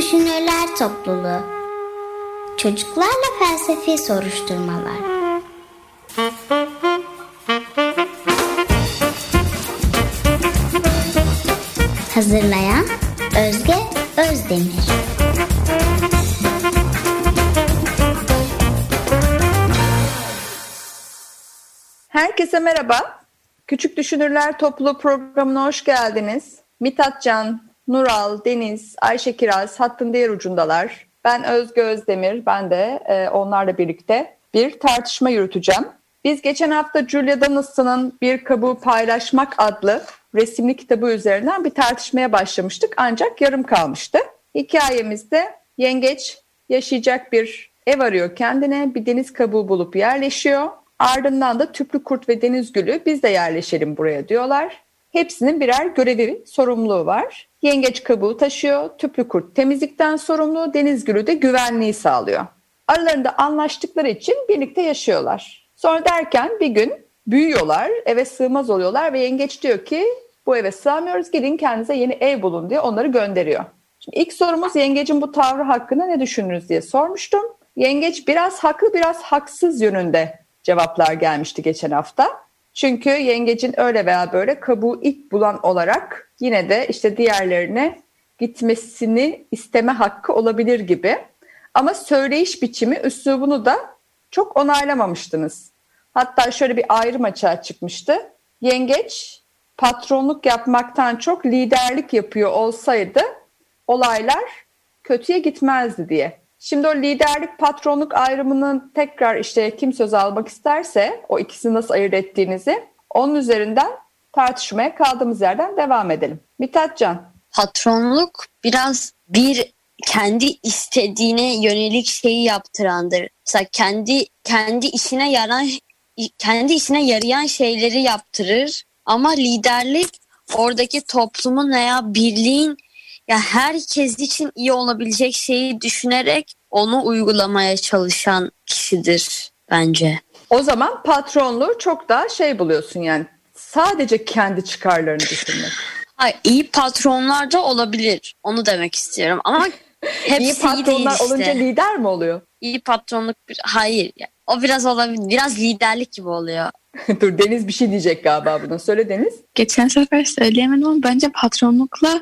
Düşünürler Topluluğu Çocuklarla Felsefi Soruşturmalar Hazırlayan Özge Özdemir Herkese merhaba. Küçük Düşünürler Topluluğu programına hoş geldiniz. Mithat Can, Nural, Deniz, Ayşe Kiraz hattın diğer ucundalar. Ben Özge Özdemir, ben de e, onlarla birlikte bir tartışma yürüteceğim. Biz geçen hafta Julia Donaldson'ın Bir Kabuğu Paylaşmak adlı resimli kitabı üzerinden bir tartışmaya başlamıştık ancak yarım kalmıştı. Hikayemizde yengeç yaşayacak bir ev arıyor kendine, bir deniz kabuğu bulup yerleşiyor. Ardından da tüplü kurt ve deniz gülü biz de yerleşelim buraya diyorlar. Hepsinin birer görevi, sorumluluğu var. Yengeç kabuğu taşıyor, tüplü kurt temizlikten sorumlu, deniz gülü de güvenliği sağlıyor. Aralarında anlaştıkları için birlikte yaşıyorlar. Sonra derken bir gün büyüyorlar, eve sığmaz oluyorlar ve yengeç diyor ki bu eve sığamıyoruz gidin kendinize yeni ev bulun diye onları gönderiyor. Şimdi ilk sorumuz yengecin bu tavrı hakkında ne düşünürüz diye sormuştum. Yengeç biraz haklı biraz haksız yönünde cevaplar gelmişti geçen hafta. Çünkü yengecin öyle veya böyle kabuğu ilk bulan olarak yine de işte diğerlerine gitmesini isteme hakkı olabilir gibi. Ama söyleyiş biçimi, üslubunu da çok onaylamamıştınız. Hatta şöyle bir ayrım açığa çıkmıştı. Yengeç patronluk yapmaktan çok liderlik yapıyor olsaydı olaylar kötüye gitmezdi diye. Şimdi o liderlik patronluk ayrımının tekrar işte kim söz almak isterse o ikisini nasıl ayırt ettiğinizi onun üzerinden tartışmaya kaldığımız yerden devam edelim. Mithat Can. Patronluk biraz bir kendi istediğine yönelik şeyi yaptırandır. Mesela kendi kendi işine yaran kendi işine yarayan şeyleri yaptırır ama liderlik oradaki toplumun veya birliğin ya herkes için iyi olabilecek şeyi düşünerek onu uygulamaya çalışan kişidir bence. O zaman patronluğu çok daha şey buluyorsun yani sadece kendi çıkarlarını düşünmek. Hayır, iyi patronlar da olabilir. Onu demek istiyorum ama hepsi iyi patronlar işte. olunca lider mi oluyor? İyi patronluk bir hayır. O biraz olabilir. Biraz liderlik gibi oluyor. Dur Deniz bir şey diyecek galiba buna. Söyle Deniz. Geçen sefer söyleyemedim ama bence patronlukla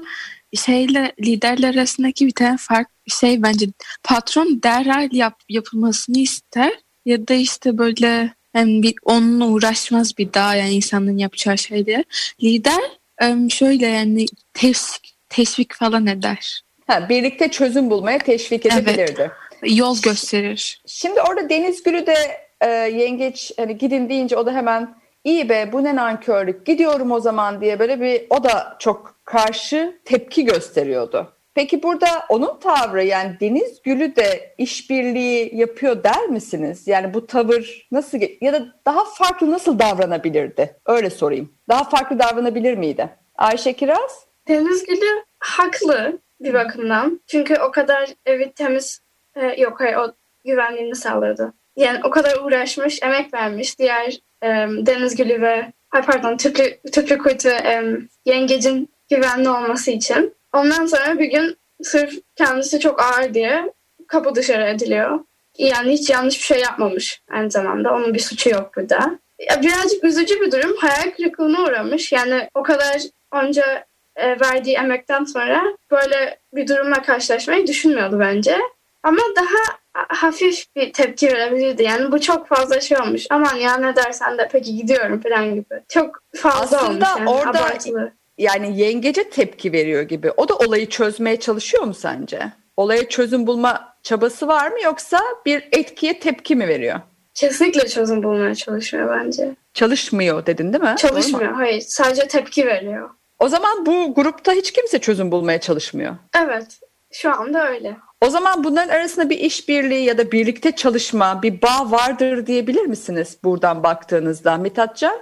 şeyle liderler arasındaki bir tane fark şey bence patron derhal yap, yapılmasını ister ya da işte böyle yani bir onunla uğraşmaz bir daha yani insanın yapacağı şeyler. Lider şöyle yani teşvik, teşvik falan eder. Ha, birlikte çözüm bulmaya teşvik edebilirdi. Evet. Yol gösterir. Şimdi orada Deniz Gülü de e, yengeç hani gidin deyince o da hemen iyi be bu ne nankörlük gidiyorum o zaman diye böyle bir o da çok karşı tepki gösteriyordu. Peki burada onun tavrı yani Deniz Gülü de işbirliği yapıyor der misiniz? Yani bu tavır nasıl ya da daha farklı nasıl davranabilirdi? Öyle sorayım. Daha farklı davranabilir miydi? Ayşe Kiraz? Deniz Gülü haklı bir bakımdan. Çünkü o kadar evi temiz e, yok hayır o güvenliğini sağladı. Yani o kadar uğraşmış, emek vermiş. Diğer e, Deniz Gülü ve pardon tüplü, tüplü kuytu e, yengecin güvenli olması için. Ondan sonra bir gün sırf kendisi çok ağır diye kapı dışarı ediliyor. Yani hiç yanlış bir şey yapmamış aynı zamanda. Onun bir suçu yok burada. Ya birazcık üzücü bir durum. Hayal kırıklığına uğramış. Yani o kadar onca e, verdiği emekten sonra böyle bir durumla karşılaşmayı düşünmüyordu bence. Ama daha hafif bir tepki verebilirdi. Yani bu çok fazla şey olmuş. Aman ya ne dersen de peki gidiyorum falan gibi. Çok fazla Aslında olmuş yani. orada Abartılı. Yani yengece tepki veriyor gibi. O da olayı çözmeye çalışıyor mu sence? Olaya çözüm bulma çabası var mı yoksa bir etkiye tepki mi veriyor? Kesinlikle çözüm bulmaya çalışıyor bence. Çalışmıyor dedin değil mi? Çalışmıyor. Hayır. Sadece tepki veriyor. O zaman bu grupta hiç kimse çözüm bulmaya çalışmıyor. Evet. Şu anda öyle. O zaman bunların arasında bir işbirliği ya da birlikte çalışma, bir bağ vardır diyebilir misiniz buradan baktığınızda Mithatcan?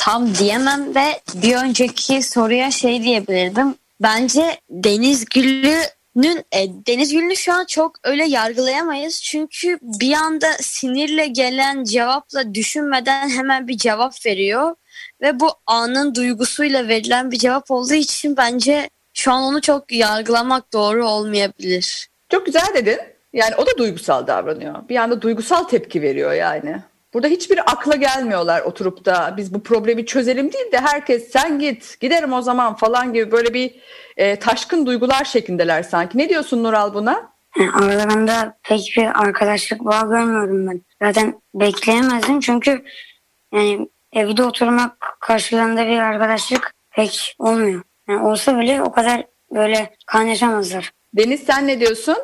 Tam diyemem ve bir önceki soruya şey diyebilirdim. Bence Deniz Gül'ünün e, Deniz Gül'ünü şu an çok öyle yargılayamayız. Çünkü bir anda sinirle gelen cevapla düşünmeden hemen bir cevap veriyor. Ve bu anın duygusuyla verilen bir cevap olduğu için bence şu an onu çok yargılamak doğru olmayabilir. Çok güzel dedin. Yani o da duygusal davranıyor. Bir anda duygusal tepki veriyor yani. Burada hiçbir akla gelmiyorlar oturup da biz bu problemi çözelim değil de herkes sen git giderim o zaman falan gibi böyle bir e, taşkın duygular şeklindeler sanki. Ne diyorsun Nural buna? Yani aralarında pek bir arkadaşlık bağı görmüyorum ben. Zaten bekleyemezdim çünkü yani evde oturmak karşılığında bir arkadaşlık pek olmuyor. Yani olsa bile o kadar böyle kaynaşamazlar. Deniz sen ne diyorsun?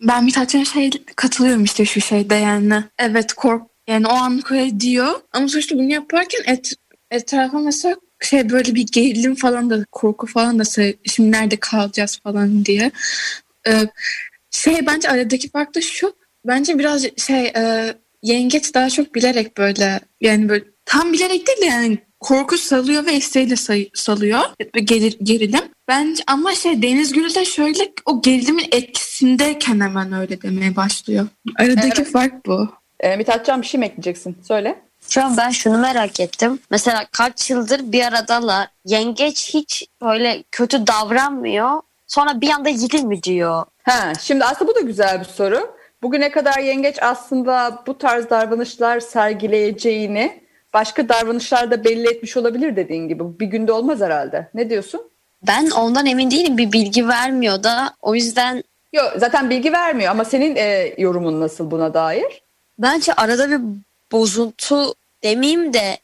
Ben Mithat'ın şey katılıyorum işte şu şeyde yani. Evet kork yani o anlık öyle diyor ama sonuçta bunu yaparken et, etrafa mesela şey böyle bir gerilim falan da korku falan da şimdi nerede kalacağız falan diye. Ee, şey bence aradaki fark da şu. Bence biraz şey e, yengeç daha çok bilerek böyle yani böyle tam bilerek değil de yani korku salıyor ve isteğiyle salıyor gelir, gerilim. Bence ama şey Deniz Gül de şöyle o gerilimin etkisindeyken hemen öyle demeye başlıyor. Aradaki Evet. fark bu. E, Mithatcan bir şey mi ekleyeceksin? Söyle. Şu an ben şunu merak ettim. Mesela kaç yıldır bir aradalar. Yengeç hiç böyle kötü davranmıyor. Sonra bir anda yedi mi diyor. Ha, şimdi aslında bu da güzel bir soru. Bugüne kadar yengeç aslında bu tarz davranışlar sergileyeceğini başka davranışlarda belli etmiş olabilir dediğin gibi. Bir günde olmaz herhalde. Ne diyorsun? Ben ondan emin değilim. Bir bilgi vermiyor da. O yüzden Yok zaten bilgi vermiyor ama senin e, yorumun nasıl buna dair? Bence arada bir bozuntu demeyeyim de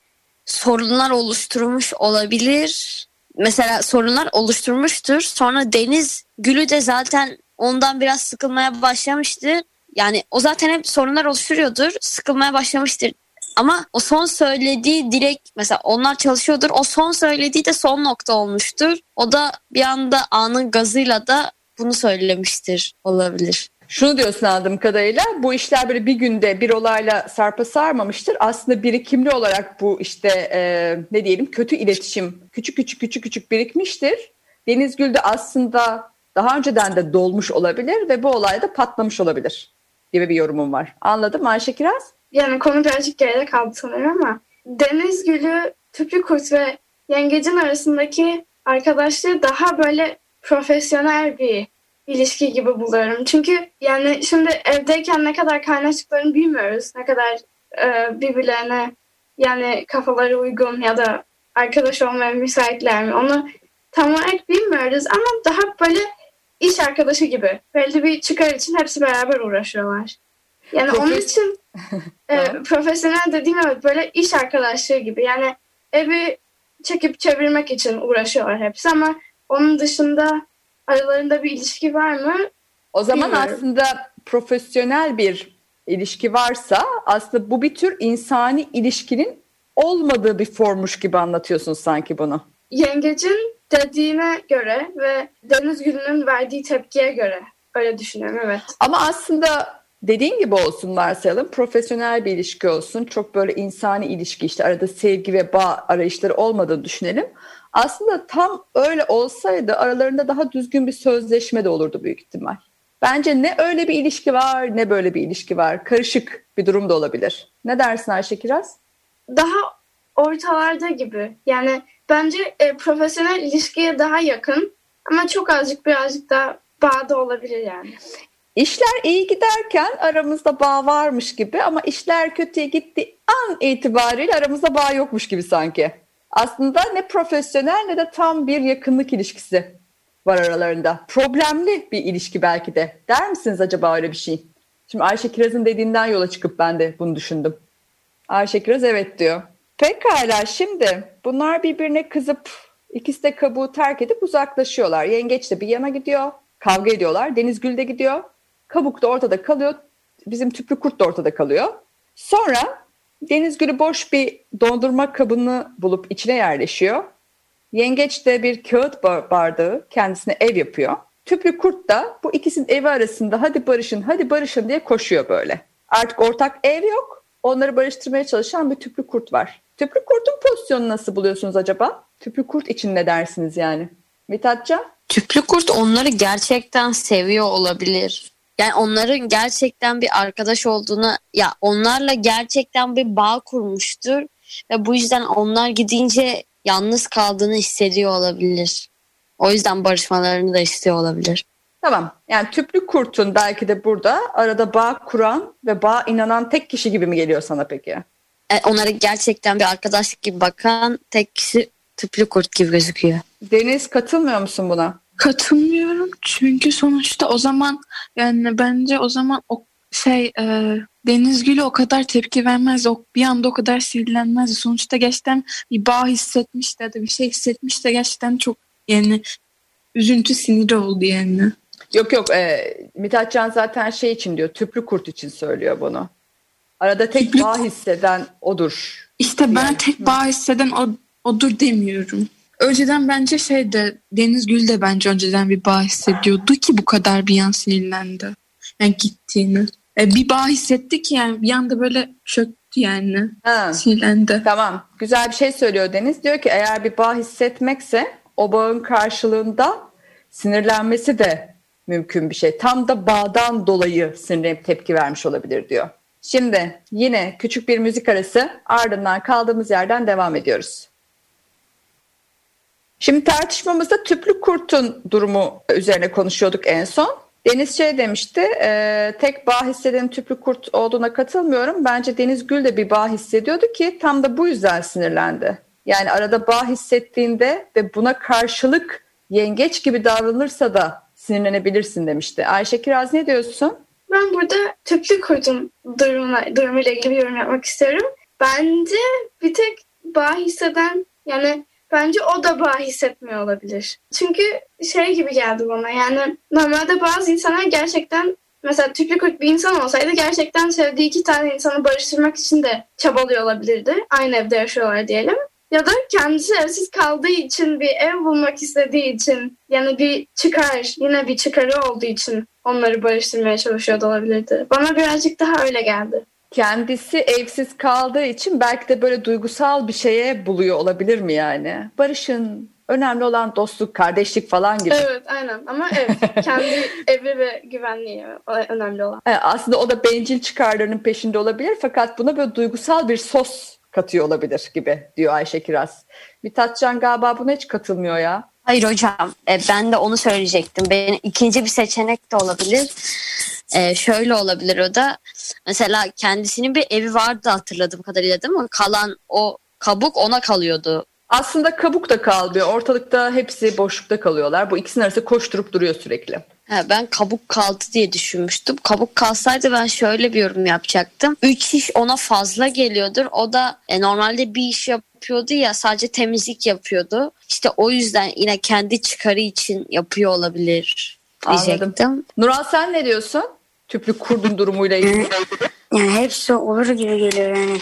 sorunlar oluşturmuş olabilir. Mesela sorunlar oluşturmuştur. Sonra Deniz Gülü de zaten ondan biraz sıkılmaya başlamıştır. Yani o zaten hep sorunlar oluşturuyordur. Sıkılmaya başlamıştır. Ama o son söylediği direkt mesela onlar çalışıyordur. O son söylediği de son nokta olmuştur. O da bir anda anın gazıyla da bunu söylemiştir olabilir. Şunu diyorsun anladığım kadarıyla bu işler böyle bir günde bir olayla sarpa sarmamıştır. Aslında birikimli olarak bu işte e, ne diyelim kötü iletişim küçük küçük küçük küçük birikmiştir. Deniz Gül de aslında daha önceden de dolmuş olabilir ve bu olayda patlamış olabilir gibi bir yorumum var. Anladın mı Ayşe Kiraz? Yani konu birazcık geride kaldı sanırım ama Deniz Gülü, Tüplü Kurt ve Yengecin arasındaki arkadaşlığı daha böyle profesyonel bir ilişki gibi buluyorum. Çünkü yani şimdi evdeyken ne kadar kaynaştıklarını bilmiyoruz. Ne kadar e, birbirlerine yani kafaları uygun ya da arkadaş olmaya müsaitler mi? Onu tam olarak bilmiyoruz ama daha böyle iş arkadaşı gibi. Belli bir çıkar için hepsi beraber uğraşıyorlar. Yani onun Profes- için e, profesyonel dediğim evet böyle iş arkadaşlığı gibi. Yani evi çekip çevirmek için uğraşıyorlar hepsi ama onun dışında aralarında bir ilişki var mı? O zaman Bilmiyorum. aslında profesyonel bir ilişki varsa aslında bu bir tür insani ilişkinin olmadığı bir formmuş gibi anlatıyorsun sanki bunu. Yengecin dediğine göre ve Deniz Gül'ün verdiği tepkiye göre öyle düşünüyorum evet. Ama aslında dediğin gibi olsun varsayalım. Profesyonel bir ilişki olsun. Çok böyle insani ilişki işte arada sevgi ve bağ arayışları olmadığını düşünelim. Aslında tam öyle olsaydı aralarında daha düzgün bir sözleşme de olurdu büyük ihtimal. Bence ne öyle bir ilişki var ne böyle bir ilişki var. Karışık bir durum da olabilir. Ne dersin Ayşe Kiraz? Daha ortalarda gibi. Yani bence e, profesyonel ilişkiye daha yakın ama çok azıcık birazcık daha bağda olabilir yani. İşler iyi giderken aramızda bağ varmış gibi ama işler kötüye gitti an itibariyle aramızda bağ yokmuş gibi sanki. Aslında ne profesyonel ne de tam bir yakınlık ilişkisi var aralarında. Problemli bir ilişki belki de. Der misiniz acaba öyle bir şey? Şimdi Ayşe Kiraz'ın dediğinden yola çıkıp ben de bunu düşündüm. Ayşe Kiraz evet diyor. Pekala şimdi bunlar birbirine kızıp ikisi de kabuğu terk edip uzaklaşıyorlar. Yengeç de bir yana gidiyor. Kavga ediyorlar. Denizgül de gidiyor. Kabuk da ortada kalıyor. Bizim tüplü kurt da ortada kalıyor. Sonra Denizgül'ü boş bir dondurma kabını bulup içine yerleşiyor. Yengeç de bir kağıt ba- bardağı kendisine ev yapıyor. Tüplü kurt da bu ikisinin evi arasında hadi barışın hadi barışın diye koşuyor böyle. Artık ortak ev yok. Onları barıştırmaya çalışan bir tüplü kurt var. Tüplü kurtun pozisyonunu nasıl buluyorsunuz acaba? Tüplü kurt için ne dersiniz yani? Mithatcan? Tüplü kurt onları gerçekten seviyor olabilir. Yani onların gerçekten bir arkadaş olduğunu ya onlarla gerçekten bir bağ kurmuştur ve bu yüzden onlar gidince yalnız kaldığını hissediyor olabilir. O yüzden barışmalarını da istiyor olabilir. Tamam. Yani tüplü kurtun belki de burada arada bağ kuran ve bağ inanan tek kişi gibi mi geliyor sana peki? E, onlara gerçekten bir arkadaşlık gibi bakan tek kişi tüplü kurt gibi gözüküyor. Deniz katılmıyor musun buna? Katılmıyorum çünkü sonuçta o zaman yani bence o zaman o şey e, Deniz Gül'ü o kadar tepki vermez. O bir anda o kadar sinirlenmez. Sonuçta gerçekten bir bağ hissetmiş de ya da bir şey hissetmiş de gerçekten çok yani üzüntü siniri oldu yani. Yok yok. E, Mithat Can zaten şey için diyor. Tüplü kurt için söylüyor bunu. Arada tek Tüplü- bağ hisseden odur. İşte ben Yani. tek bağ hisseden o, odur demiyorum. Önceden bence şey de Deniz Gül de bence önceden bir bağ hissediyordu ki bu kadar bir an sinirlendi. Yani gittiğini. E, bir bağ hissetti ki yani bir anda böyle çöktü yani. Ha. Sinirlendi. Tamam. Güzel bir şey söylüyor Deniz. Diyor ki eğer bir bağ hissetmekse o bağın karşılığında sinirlenmesi de mümkün bir şey. Tam da bağdan dolayı sinirlenip tepki vermiş olabilir diyor. Şimdi yine küçük bir müzik arası ardından kaldığımız yerden devam ediyoruz. Şimdi tartışmamızda tüplü kurtun durumu üzerine konuşuyorduk en son. Deniz şey demişti, e, tek bağ hisseden tüplü kurt olduğuna katılmıyorum. Bence Deniz Gül de bir bağ hissediyordu ki tam da bu yüzden sinirlendi. Yani arada bağ hissettiğinde ve buna karşılık yengeç gibi davranırsa da sinirlenebilirsin demişti. Ayşe Kiraz ne diyorsun? Ben burada tüplü kurtun durumuna, durumuyla ilgili bir yorum yapmak istiyorum. Bence bir tek bağ hisseden yani bence o da bağ hissetmiyor olabilir. Çünkü şey gibi geldi bana yani normalde bazı insanlar gerçekten mesela tüplü kurt bir insan olsaydı gerçekten sevdiği iki tane insanı barıştırmak için de çabalıyor olabilirdi. Aynı evde yaşıyorlar diyelim. Ya da kendisi evsiz kaldığı için bir ev bulmak istediği için yani bir çıkar yine bir çıkarı olduğu için onları barıştırmaya çalışıyor da olabilirdi. Bana birazcık daha öyle geldi. Kendisi evsiz kaldığı için belki de böyle duygusal bir şeye buluyor olabilir mi yani? Barışın, önemli olan dostluk, kardeşlik falan gibi. Evet aynen ama evet kendi evi ve güvenliği önemli olan. E, Aslında o da bencil çıkarlarının peşinde olabilir fakat buna böyle duygusal bir sos katıyor olabilir gibi diyor Ayşe Kiraz. Mithatcan galiba buna hiç katılmıyor ya. Hayır hocam e, ben de onu söyleyecektim. Benim ikinci bir seçenek de olabilir. E, şöyle olabilir o da mesela kendisinin bir evi vardı hatırladığım kadarıyla değil mi? Kalan o kabuk ona kalıyordu. Aslında kabuk da kalmıyor. Ortalıkta hepsi boşlukta kalıyorlar. Bu ikisinin arası koşturup duruyor sürekli. Ha, ben kabuk kaldı diye düşünmüştüm. Kabuk kalsaydı ben şöyle bir yorum yapacaktım. Üç iş ona fazla geliyordur. O da e, normalde bir iş yapıyordu ya sadece temizlik yapıyordu. İşte o yüzden yine kendi çıkarı için yapıyor olabilir Anladım. diyecektim. Nural sen ne diyorsun? Tüplü kurdun durumuyla ilgili. Yani hepsi olur gibi geliyor yani.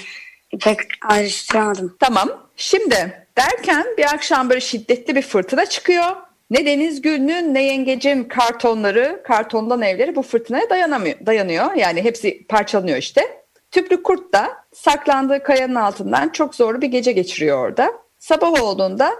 Pek ayrıştıramadım. Tamam. Şimdi derken bir akşam böyle şiddetli bir fırtına çıkıyor. Ne Deniz Gül'ün ne Yengecin kartonları, kartondan evleri bu fırtınaya dayanamıyor, dayanıyor. Yani hepsi parçalanıyor işte. Tüplü kurt da saklandığı kayanın altından çok zorlu bir gece geçiriyor orada. Sabah olduğunda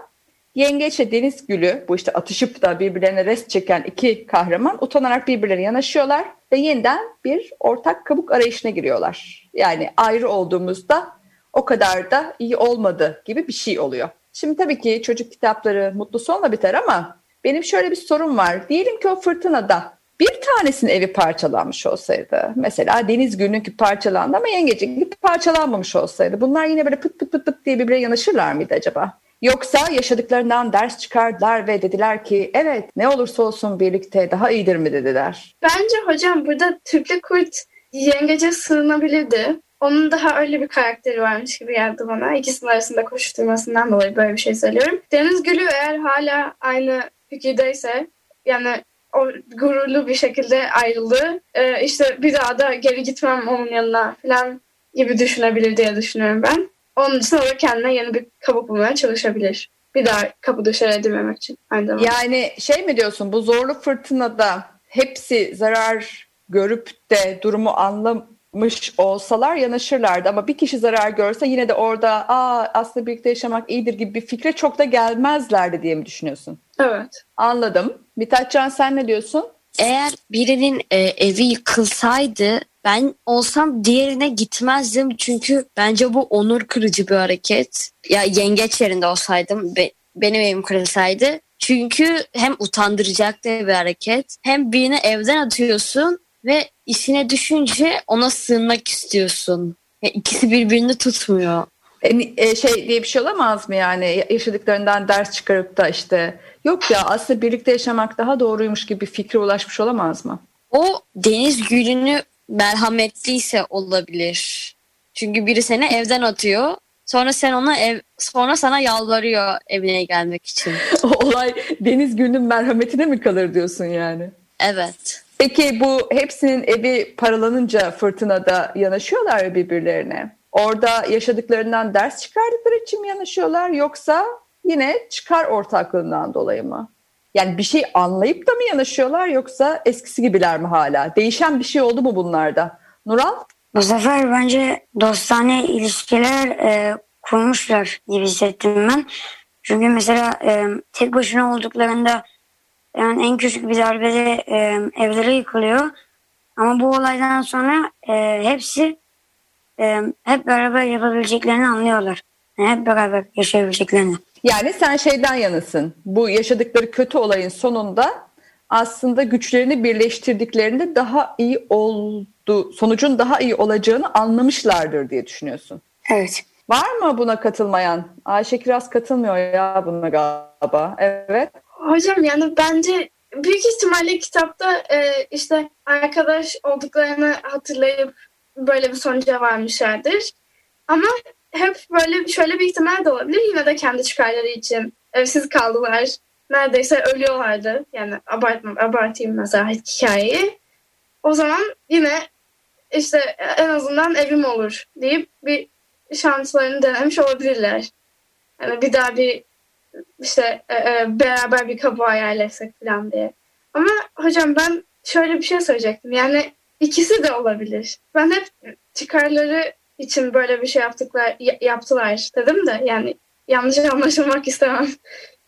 Yengeçle Deniz Gül'ü bu işte atışıp da birbirlerine rest çeken iki kahraman utanarak birbirlerine yanaşıyorlar ve yeniden bir ortak kabuk arayışına giriyorlar. Yani ayrı olduğumuzda o kadar da iyi olmadı gibi bir şey oluyor. Şimdi tabii ki çocuk kitapları mutlu sonla biter ama benim şöyle bir sorum var. Diyelim ki o fırtınada bir tanesinin evi parçalanmış olsaydı. Mesela Deniz Gül'ünki parçalandı ama Yengecik'inki parçalanmamış olsaydı. Bunlar yine böyle pıt pıt pıt pıt diye birbirine yanaşırlar mıydı acaba? Yoksa yaşadıklarından ders çıkardılar ve dediler ki evet ne olursa olsun birlikte daha iyidir mi dediler. Bence hocam burada tüplü kurt yengece sığınabilirdi. Onun daha öyle bir karakteri varmış gibi geldi bana. İkisinin arasında koşturmasından dolayı böyle bir şey söylüyorum. Deniz Gülü eğer hala aynı fikirdeyse yani o gururlu bir şekilde ayrıldı. Ee, işte bir daha da geri gitmem onun yanına falan gibi düşünebilir diye düşünüyorum ben. Onun için o da kendine yeni bir kabuk bulmaya çalışabilir. Bir daha kapı dışarı edilmemek için aynı zamanda. Yani şey mi diyorsun bu zorlu fırtınada hepsi zarar görüp de durumu anlamış olsalar yanaşırlardı ama bir kişi zarar görse yine de orada aa aslında birlikte yaşamak iyidir gibi bir fikre çok da gelmezlerdi diye mi düşünüyorsun? Evet. Anladım. Mithatcan sen ne diyorsun? Eğer birinin e, evi yıkılsaydı ben olsam diğerine gitmezdim çünkü bence bu onur kırıcı bir hareket. Ya yengeç yerinde olsaydım be- benim evim kırılsaydı Çünkü hem utandıracak da bir hareket hem birini evden atıyorsun ve işine düşünce ona sığınmak istiyorsun. Ya ikisi birbirini tutmuyor. E, e, şey diye bir şey olamaz mı yani yaşadıklarından ders çıkarıp da işte yok ya aslında birlikte yaşamak daha doğruymuş gibi bir fikre ulaşmış olamaz mı? O deniz gülünü merhametliyse olabilir. Çünkü biri seni evden atıyor. Sonra sen ona ev sonra sana yalvarıyor evine gelmek için. o olay deniz gülünün merhametine mi kalır diyorsun yani? Evet. Peki bu hepsinin evi paralanınca fırtınada yanaşıyorlar birbirlerine? Orada yaşadıklarından ders çıkardıkları için mi yanaşıyorlar yoksa yine çıkar ortaklığından dolayı mı? Yani bir şey anlayıp da mı yanaşıyorlar yoksa eskisi gibiler mi hala? Değişen bir şey oldu mu bunlarda? Nural? Bu sefer bence dostane ilişkiler e, kurmuşlar gibi hissettim ben. Çünkü mesela e, tek başına olduklarında yani en küçük bir darbede e, evleri yıkılıyor. Ama bu olaydan sonra e, hepsi e, hep beraber yapabileceklerini anlıyorlar. Yani hep beraber yaşayabileceklerini. Yani sen şeyden yanısın. Bu yaşadıkları kötü olayın sonunda aslında güçlerini birleştirdiklerinde daha iyi oldu, sonucun daha iyi olacağını anlamışlardır diye düşünüyorsun. Evet. Var mı buna katılmayan? Ayşe Kiraz katılmıyor ya buna galiba. Evet. Hocam yani bence büyük ihtimalle kitapta e, işte arkadaş olduklarını hatırlayıp böyle bir sonuca varmışlardır. Ama hep böyle şöyle bir ihtimal de olabilir. Yine de kendi çıkarları için evsiz kaldılar. Neredeyse ölüyorlardı. Yani abartma, abartayım mesela hikayeyi. O zaman yine işte en azından evim olur deyip bir şanslarını denemiş olabilirler. Yani bir daha bir işte e, e, beraber bir kabuğa yerleşsek falan diye. Ama hocam ben şöyle bir şey söyleyecektim. Yani ikisi de olabilir. Ben hep çıkarları için böyle bir şey yaptıklar yaptılar dedim de yani yanlış anlaşılmak istemem.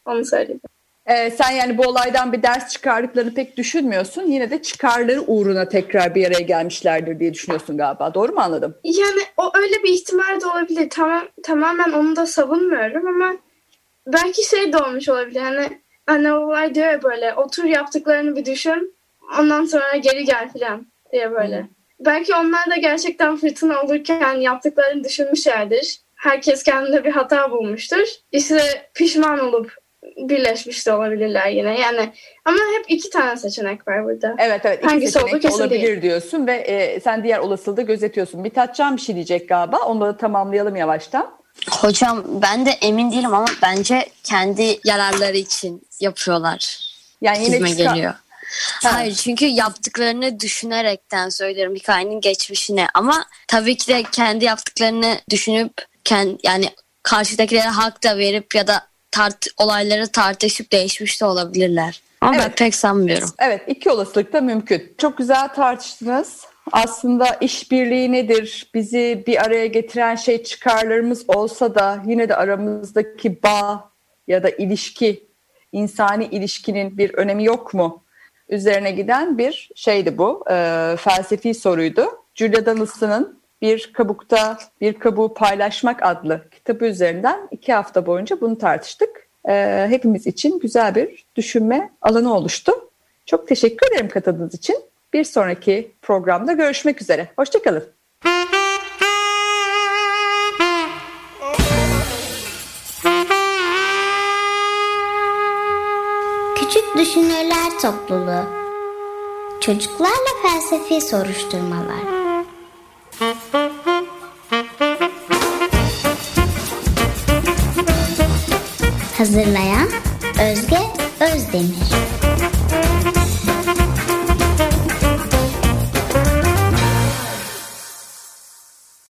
Onu söyledim. Ee, sen yani bu olaydan bir ders çıkardıklarını pek düşünmüyorsun. Yine de çıkarları uğruna tekrar bir araya gelmişlerdir diye düşünüyorsun galiba. Doğru mu anladım? Yani o öyle bir ihtimal de olabilir. Tamam, tamamen onu da savunmuyorum ama belki şey de olmuş olabilir. Hani anne olay diyor ya böyle otur yaptıklarını bir düşün ondan sonra geri gel falan diye böyle. Belki onlar da gerçekten fırtına olurken yaptıklarını düşünmüşlerdir. Herkes kendinde bir hata bulmuştur. İşte pişman olup birleşmiş de olabilirler yine. Yani ama hep iki tane seçenek var burada. Evet evet. İki Hangisi seçenek olur, olabilir değil. diyorsun ve e, sen diğer olasılığı da gözetiyorsun. Mithatcan bir şey diyecek galiba. Onu da tamamlayalım yavaştan. Hocam ben de emin değilim ama bence kendi yararları için yapıyorlar. Yani yine çıkar- geliyor. Ha. Hayır çünkü yaptıklarını düşünerekten söylerim hikayenin geçmişine ama tabii ki de kendi yaptıklarını düşünüp kendi, yani karşıdakilere hak da verip ya da tart olayları tartışıp değişmiş de olabilirler. Ama evet. ben pek sanmıyorum. Evet iki olasılık da mümkün. Çok güzel tartıştınız. Aslında işbirliği nedir? Bizi bir araya getiren şey çıkarlarımız olsa da yine de aramızdaki bağ ya da ilişki, insani ilişkinin bir önemi yok mu? Üzerine giden bir şeydi bu. E, felsefi soruydu. Julia Donaldson'ın Bir Kabukta Bir Kabuğu Paylaşmak adlı kitabı üzerinden iki hafta boyunca bunu tartıştık. E, hepimiz için güzel bir düşünme alanı oluştu. Çok teşekkür ederim katıldığınız için. Bir sonraki programda görüşmek üzere. Hoşçakalın. Düşünürler Topluluğu. Çocuklarla Felsefi Soruşturmalar. Hazırlayan Özge Özdemir